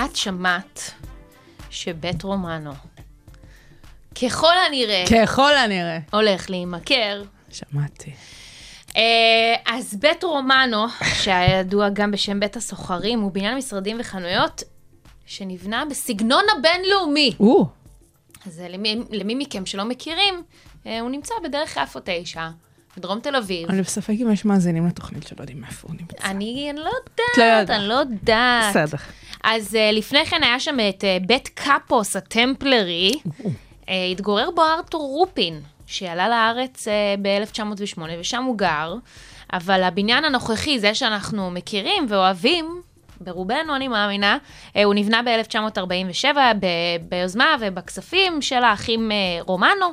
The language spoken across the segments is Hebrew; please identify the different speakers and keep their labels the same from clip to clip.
Speaker 1: את שמעת שבית רומנו, ככל הנראה,
Speaker 2: ככל הנראה.
Speaker 1: הולך להימכר.
Speaker 2: שמעתי.
Speaker 1: אה, אז בית רומנו, שהיה ידוע גם בשם בית הסוחרים, הוא בניין משרדים וחנויות שנבנה בסגנון הבינלאומי.
Speaker 2: או,
Speaker 1: אז אה, למי, למי מכם שלא מכירים, אה, הוא נמצא בדרך יפו 9, בדרום תל אביב.
Speaker 2: אני בספק אם יש מאזינים לתוכנית שלא יודעים איפה הוא נמצא.
Speaker 1: אני, לא
Speaker 2: לא
Speaker 1: יודעת. אני לא יודעת.
Speaker 2: בסדר.
Speaker 1: אז uh, לפני כן היה שם את uh, בית קאפוס הטמפלרי, uh, התגורר בו ארתור רופין, שעלה לארץ uh, ב-1908 ושם הוא גר, אבל הבניין הנוכחי, זה שאנחנו מכירים ואוהבים, ברובנו אני מאמינה, הוא נבנה ב-1947 ב- ביוזמה ובכספים של האחים רומנו.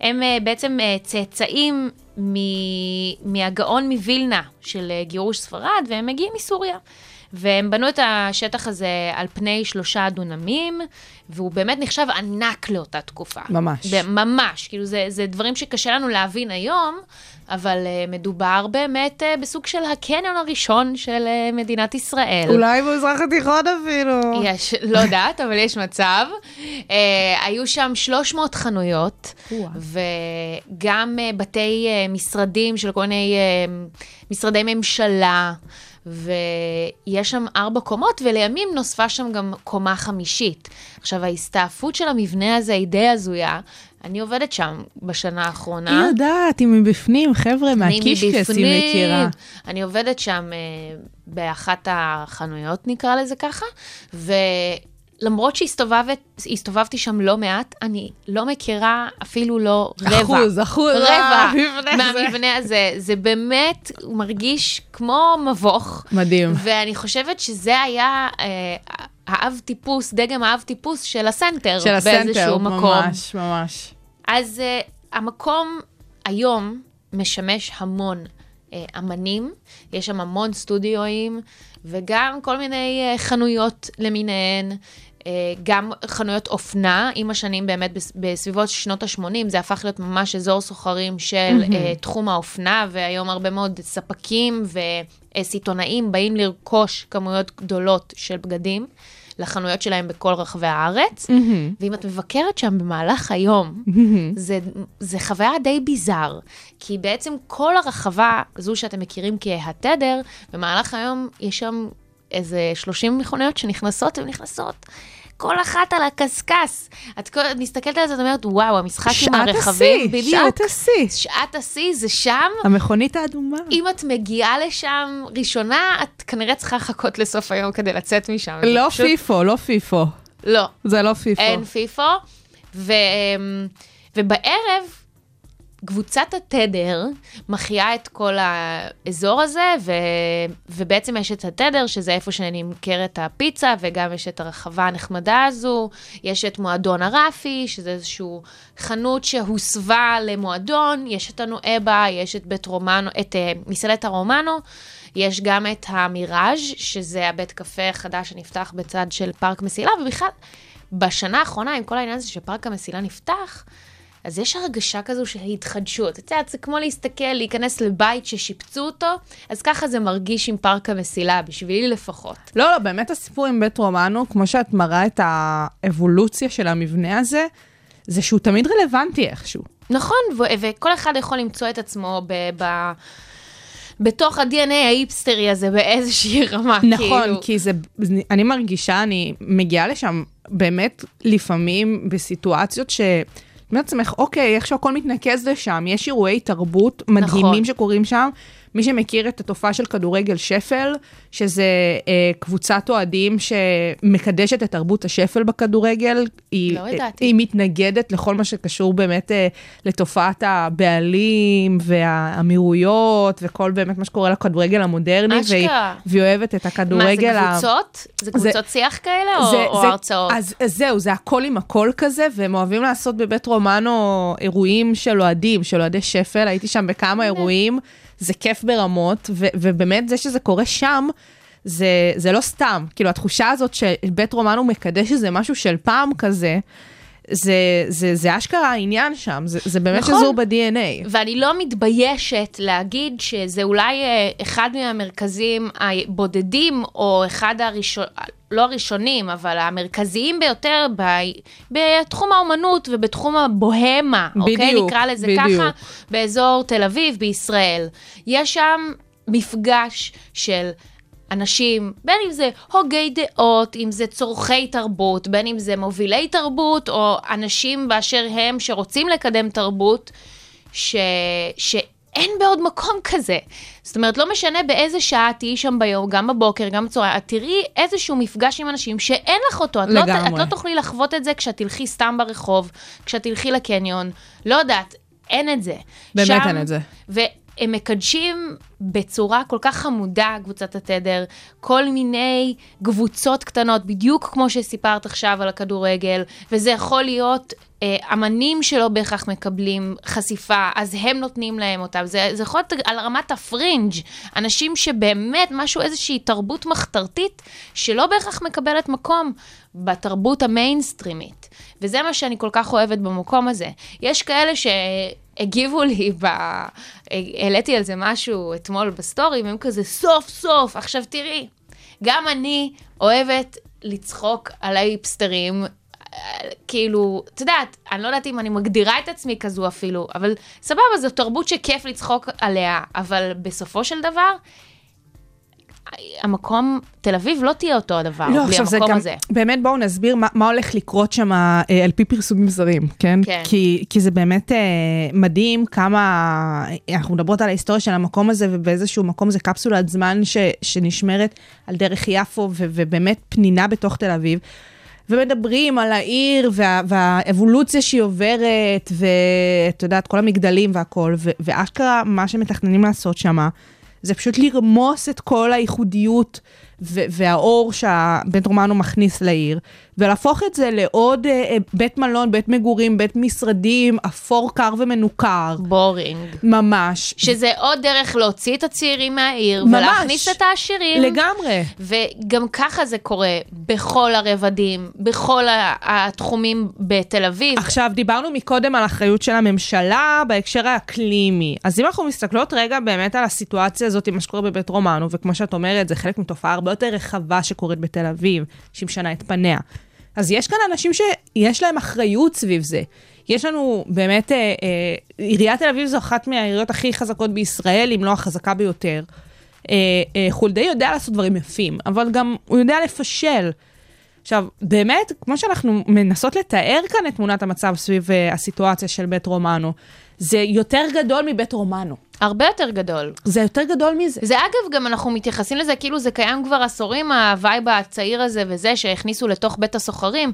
Speaker 1: הם בעצם צאצאים מ- מהגאון מווילנה של גירוש ספרד, והם מגיעים מסוריה. והם בנו את השטח הזה על פני שלושה דונמים, והוא באמת נחשב ענק לאותה תקופה.
Speaker 2: ממש.
Speaker 1: ממש, כאילו זה, זה דברים שקשה לנו להבין היום, אבל uh, מדובר באמת uh, בסוג של הקניון הראשון של uh, מדינת ישראל.
Speaker 2: אולי במזרח התיכון אפילו.
Speaker 1: יש, לא יודעת, אבל יש מצב. Uh, היו שם 300 חנויות. וגם uh, בתי uh, משרדים של כל מיני uh, משרדי ממשלה, ויש שם ארבע קומות, ולימים נוספה שם גם קומה חמישית. עכשיו, ההסתעפות של המבנה הזה היא די הזויה. אני עובדת שם בשנה האחרונה.
Speaker 2: היא יודעת, היא מבפנים, חבר'ה, מהקישקס היא. מכירה.
Speaker 1: אני עובדת שם אה, באחת החנויות, נקרא לזה ככה, ולמרות שהסתובבתי שם לא מעט, אני לא מכירה אפילו לא רבע.
Speaker 2: אחוז, אחוז.
Speaker 1: רבע
Speaker 2: מהמבנה הזה.
Speaker 1: מהמבנה הזה. זה באמת, מרגיש כמו מבוך.
Speaker 2: מדהים.
Speaker 1: ואני חושבת שזה היה אה, האב טיפוס, דגם האב טיפוס של הסנטר,
Speaker 2: של הסנטר,
Speaker 1: באיזשהו מקום.
Speaker 2: ממש, ממש.
Speaker 1: אז uh, המקום היום משמש המון uh, אמנים, יש שם המון סטודיואים, וגם כל מיני uh, חנויות למיניהן. Uh, גם חנויות אופנה, עם השנים באמת בס- בסביבות שנות ה-80, זה הפך להיות ממש אזור סוחרים של uh, תחום האופנה, והיום הרבה מאוד ספקים וסיטונאים באים לרכוש כמויות גדולות של בגדים לחנויות שלהם בכל רחבי הארץ. ואם את מבקרת שם במהלך היום, זה, זה חוויה די ביזאר, כי בעצם כל הרחבה, זו שאתם מכירים כהתדר, במהלך היום יש שם איזה 30 מכוניות שנכנסות ונכנסות. כל אחת על הקשקש. את כל- את מסתכלת על זה, את אומרת, וואו, המשחק עם הרכבים,
Speaker 2: השיא,
Speaker 1: בדיוק.
Speaker 2: שעת השיא.
Speaker 1: שעת השיא זה שם.
Speaker 2: המכונית האדומה.
Speaker 1: אם את מגיעה לשם ראשונה, את כנראה צריכה לחכות לסוף היום כדי לצאת משם.
Speaker 2: לא
Speaker 1: פשוט-
Speaker 2: פיפו, לא פיפו.
Speaker 1: לא.
Speaker 2: זה לא פיפו.
Speaker 1: אין פיפו, ו, ובערב קבוצת התדר מחיה את כל האזור הזה, ו, ובעצם יש את התדר, שזה איפה שנמכרת הפיצה, וגם יש את הרחבה הנחמדה הזו, יש את מועדון הרפי, שזה איזושהי חנות שהוסבה למועדון, יש את הנואבה, יש את בית רומנו, את uh, מסעדת הרומנו. יש גם את המיראז', שזה הבית קפה החדש שנפתח בצד של פארק מסילה, ובכלל, בשנה האחרונה, עם כל העניין הזה שפארק המסילה נפתח, אז יש הרגשה כזו של התחדשות. את יודעת, זה כמו להסתכל, להיכנס לבית ששיפצו אותו, אז ככה זה מרגיש עם פארק המסילה, בשבילי לפחות.
Speaker 2: לא, לא, באמת הסיפור עם בית רומנו, כמו שאת מראה את האבולוציה של המבנה הזה, זה שהוא תמיד רלוונטי איכשהו.
Speaker 1: נכון, ו- וכל אחד יכול למצוא את עצמו ב... ב- בתוך ה-DNA ההיפסטרי הזה באיזושהי רמה,
Speaker 2: נכון,
Speaker 1: כאילו.
Speaker 2: כי זה, אני מרגישה, אני מגיעה לשם באמת לפעמים בסיטואציות ש... אומרת לעצמך, אוקיי, איכשהו הכל מתנקז לשם, יש אירועי תרבות מדהימים
Speaker 1: נכון.
Speaker 2: שקורים שם. מי שמכיר את התופעה של כדורגל שפל, שזה אה, קבוצת אוהדים שמקדשת את תרבות השפל בכדורגל, היא,
Speaker 1: לא ידעתי.
Speaker 2: היא מתנגדת לכל מה שקשור באמת אה, לתופעת הבעלים והאמירויות, וכל באמת מה שקורה לכדורגל המודרני, והיא. והיא אוהבת את
Speaker 1: מה,
Speaker 2: הכדורגל.
Speaker 1: זה
Speaker 2: ה-
Speaker 1: קבוצות? זה קבוצות שיח כאלה או,
Speaker 2: זה-
Speaker 1: או
Speaker 2: זה-
Speaker 1: הרצאות?
Speaker 2: אז, אז זהו, זה הכל עם הכל כזה, והם אוהבים לעשות בבית רומנו אירועים של אוהדים, של אוהדי שפל, הייתי שם בכמה אירועים, זה כיף ברמות, ו, ובאמת זה שזה קורה שם, זה, זה לא סתם, כאילו התחושה הזאת שבית רומנו מקדש איזה משהו של פעם כזה, זה, זה, זה אשכרה העניין שם, זה, זה באמת
Speaker 1: נכון.
Speaker 2: שזור ב-DNA.
Speaker 1: ואני לא מתביישת להגיד שזה אולי אה, אחד מהמרכזים הבודדים, או אחד הראשון, לא הראשונים, אבל המרכזיים ביותר ב, בתחום האומנות ובתחום הבוהמה, אוקיי?
Speaker 2: בדיוק,
Speaker 1: נקרא לזה
Speaker 2: בדיוק.
Speaker 1: ככה, באזור תל אביב, בישראל. יש שם מפגש של אנשים, בין אם זה הוגי דעות, אם זה צורכי תרבות, בין אם זה מובילי תרבות, או אנשים באשר הם שרוצים לקדם תרבות, ש... שאין בעוד מקום כזה. זאת אומרת, לא משנה באיזה שעה תהיי שם ביום, גם בבוקר, גם בצהריים, את תראי איזשהו מפגש עם אנשים שאין לך אותו. את לא, ת- את
Speaker 2: לגמרי.
Speaker 1: לא תוכלי לחוות את זה כשאת תלכי סתם ברחוב, כשאת תלכי לקניון, לא יודעת, אין את זה.
Speaker 2: באמת
Speaker 1: שם-
Speaker 2: אין את זה.
Speaker 1: והם מקדשים בצורה כל כך חמודה, קבוצת התדר, כל מיני קבוצות קטנות, בדיוק כמו שסיפרת עכשיו על הכדורגל, וזה יכול להיות אה, אמנים שלא בהכרח מקבלים חשיפה, אז הם נותנים להם אותם. זה, זה יכול להיות על רמת הפרינג', אנשים שבאמת משהו, איזושהי תרבות מחתרתית, שלא בהכרח מקבלת מקום בתרבות המיינסטרימית. וזה מה שאני כל כך אוהבת במקום הזה. יש כאלה שהגיבו לי, ב... העליתי על זה משהו אתמול בסטורי, והם כזה, סוף סוף, עכשיו תראי, גם אני אוהבת לצחוק על ההיפסטרים. כאילו, את יודעת, אני לא יודעת אם אני מגדירה את עצמי כזו אפילו, אבל סבבה, זו תרבות שכיף לצחוק עליה, אבל בסופו של דבר, המקום, תל אביב לא תהיה אותו הדבר,
Speaker 2: לא,
Speaker 1: בלי המקום
Speaker 2: גם,
Speaker 1: הזה.
Speaker 2: באמת בואו נסביר מה, מה הולך לקרות שם אה, על פי פרסומים זרים, כן?
Speaker 1: כן.
Speaker 2: כי, כי זה באמת אה, מדהים כמה, אנחנו מדברות על ההיסטוריה של המקום הזה, ובאיזשהו מקום זה קפסולת זמן ש, שנשמרת על דרך יפו, ו, ובאמת פנינה בתוך תל אביב. ומדברים על העיר וה, והאבולוציה שהיא עוברת, ואת יודעת, כל המגדלים והכל, ו, ואשכרה מה שמתכננים לעשות שמה, זה פשוט לרמוס את כל הייחודיות ו- והאור שהבית רומנו מכניס לעיר, ולהפוך את זה לעוד אה, אה, בית מלון, בית מגורים, בית משרדים, אפור קר ומנוכר,
Speaker 1: בורינג.
Speaker 2: ממש.
Speaker 1: שזה עוד דרך להוציא את הצעירים מהעיר,
Speaker 2: ממש.
Speaker 1: ולהכניס את העשירים.
Speaker 2: לגמרי.
Speaker 1: וגם ככה זה קורה בכל הרבדים, בכל התחומים בתל אביב.
Speaker 2: עכשיו, דיברנו מקודם על אחריות של הממשלה בהקשר האקלימי. אז אם אנחנו מסתכלות רגע באמת על הסיטואציה הזאת, מה שקורה בבית רומנו, וכמו שאת אומרת, זה חלק מתופעה הרבה יותר רחבה שקורית בתל אביב, שמשנה את פניה. אז יש כאן אנשים שיש להם אחריות סביב זה. יש לנו באמת, אה, אה, עיריית תל אביב זו אחת מהעיריות הכי חזקות בישראל, אם לא החזקה ביותר. אה, אה, חולדאי יודע לעשות דברים יפים, אבל גם הוא יודע לפשל. עכשיו, באמת, כמו שאנחנו מנסות לתאר כאן את תמונת המצב סביב אה, הסיטואציה של בית רומנו, זה יותר גדול מבית רומנו.
Speaker 1: הרבה יותר גדול.
Speaker 2: זה יותר גדול מזה.
Speaker 1: זה אגב, גם אנחנו מתייחסים לזה כאילו זה קיים כבר עשורים, הווייב הצעיר הזה וזה שהכניסו לתוך בית הסוחרים.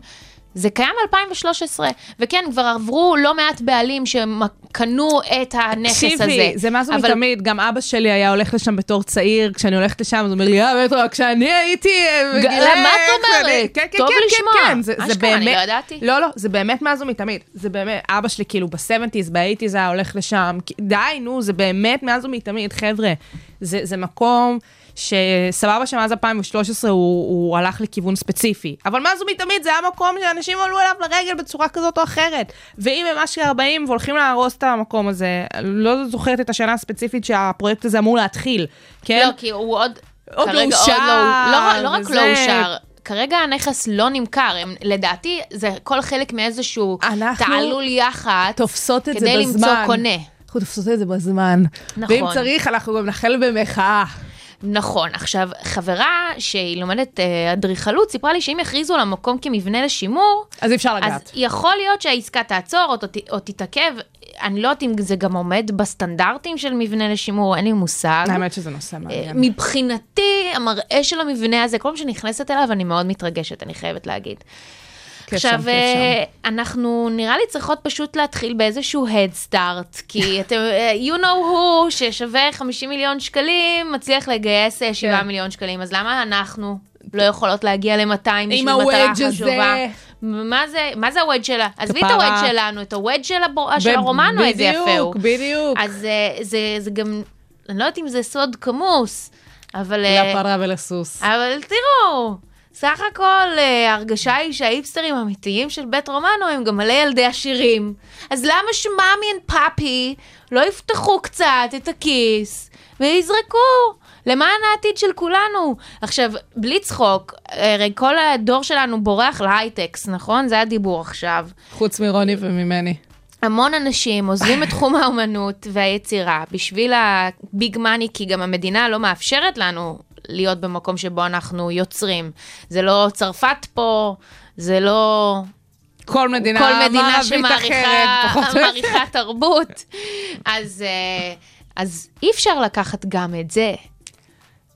Speaker 1: זה קיים מ-2013, וכן, כבר עברו לא מעט בעלים שקנו את הנכס הזה.
Speaker 2: תקשיבי, זה מאז
Speaker 1: אבל-
Speaker 2: ומתמיד, גם אבא שלי היה הולך לשם בתור צעיר, כשאני הולכת לשם, אז הוא אומר לי, אה, בטח, כשאני הייתי... אה, בגילי-
Speaker 1: מה את אומרת?
Speaker 2: כן, כן, כן,
Speaker 1: לשמוע.
Speaker 2: כן, כן, זה- זה
Speaker 1: אשכרה, אני
Speaker 2: באמת-
Speaker 1: לא ידעתי.
Speaker 2: לא, לא, זה באמת מאז ומתמיד. זה באמת, אבא שלי כאילו ב-70's, ב-80's היה הולך לשם. די, נו, זה באמת מאז ומתמיד, חבר'ה. זה זה מקום שסבבה שמאז 2013 הוא, הוא הלך לכיוון ספציפי. אבל מאז ומתמיד זה היה מקום שאנשים עלו אליו לרגל בצורה כזאת או אחרת. ואם הם אשכרה באים והולכים להרוס את המקום הזה, לא זוכרת את השנה הספציפית שהפרויקט הזה אמור להתחיל, כן?
Speaker 1: לא, כי הוא עוד...
Speaker 2: עוד לא
Speaker 1: כרגע
Speaker 2: אושר,
Speaker 1: לא, לא רק
Speaker 2: וזה-
Speaker 1: לא אושר, כרגע הנכס לא נמכר. הם, לדעתי, זה כל חלק מאיזשהו תעלול יח"צ,
Speaker 2: תופסות את זה
Speaker 1: כדי
Speaker 2: בזמן.
Speaker 1: למצוא קונה.
Speaker 2: אנחנו תופסות את זה בזמן.
Speaker 1: נכון.
Speaker 2: ואם צריך, אנחנו גם נחל במחאה.
Speaker 1: נכון. עכשיו, חברה שהיא לומדת אה, אדריכלות, סיפרה לי שאם יכריזו על המקום כמבנה לשימור,
Speaker 2: אז אפשר
Speaker 1: אז
Speaker 2: לגעת.
Speaker 1: יכול להיות שהעסקה תעצור או, ת- או תתעכב. אני לא יודעת אם זה גם עומד בסטנדרטים של מבנה לשימור, אין לי מושג.
Speaker 2: האמת שזה נושא
Speaker 1: אה,
Speaker 2: מעניין.
Speaker 1: מבחינתי, המראה של המבנה הזה, כל פעם שאני נכנסת אליו, אני מאוד מתרגשת, אני חייבת להגיד. עכשיו, אה, אנחנו נראה לי צריכות פשוט להתחיל באיזשהו head start, כי אתם, אה, you know who, ששווה 50 מיליון שקלים, מצליח לגייס אה, 7
Speaker 2: כן.
Speaker 1: מיליון שקלים, אז למה אנחנו לא יכולות להגיע ל-200 בשביל מטרה חשובה? מה זה, מה זה הוודג' שלה? עזבי את. הוודג' שלנו, את הוודג' של, הבור, של
Speaker 2: ב-
Speaker 1: הרומנו, איזה יפה הוא.
Speaker 2: בדיוק, בדיוק.
Speaker 1: אז אה, זה, זה גם, אני לא יודעת אם זה סוד כמוס, אבל... אה,
Speaker 2: לפרה ולסוס.
Speaker 1: אבל תראו, סך הכל אה, ההרגשה היא שההיפסטרים האמיתיים של בית רומנו הם גם מלא ילדי עשירים. אז למה שמאמי ופאפי לא יפתחו קצת את הכיס ויזרקו למען העתיד של כולנו. עכשיו, בלי צחוק, הרי כל הדור שלנו בורח להייטקס, נכון? זה הדיבור עכשיו.
Speaker 2: חוץ מרוני וממני.
Speaker 1: המון אנשים עוזבים את תחום האומנות והיצירה בשביל הביג מאני, כי גם המדינה לא מאפשרת לנו להיות במקום שבו אנחנו יוצרים. זה לא צרפת פה, זה לא
Speaker 2: כל מדינה
Speaker 1: כל מדינה שמעריכה תרבות. אז, אה, אז אי אפשר לקחת גם את זה.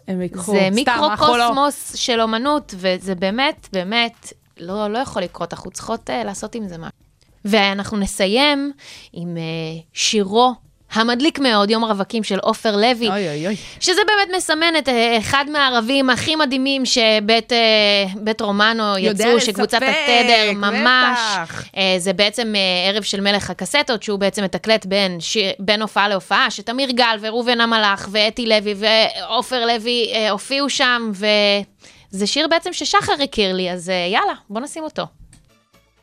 Speaker 2: הם ייקחו.
Speaker 1: זה
Speaker 2: לא-
Speaker 1: מיקרוקוסמוס של אומנות, וזה באמת, באמת, לא, לא יכול לקרות, אנחנו צריכות uh, לעשות עם זה משהו. ואנחנו נסיים עם uh, שירו המדליק מאוד, יום הרווקים של עופר לוי.
Speaker 2: אוי אוי אוי.
Speaker 1: שזה באמת מסמן את אה, אחד מהערבים הכי מדהימים שבית אה, רומנו יצאו, שקבוצת
Speaker 2: לספק,
Speaker 1: התדר ממש.
Speaker 2: בטח.
Speaker 1: אה, זה בעצם ערב של מלך הקסטות, שהוא בעצם מתקלט בין, שיר, בין הופעה להופעה, שתמיר גל וראובן המלאך ואתי לוי ועופר לוי הופיעו שם, וזה שיר בעצם ששחר הכיר לי, אז יאללה, בוא נשים אותו.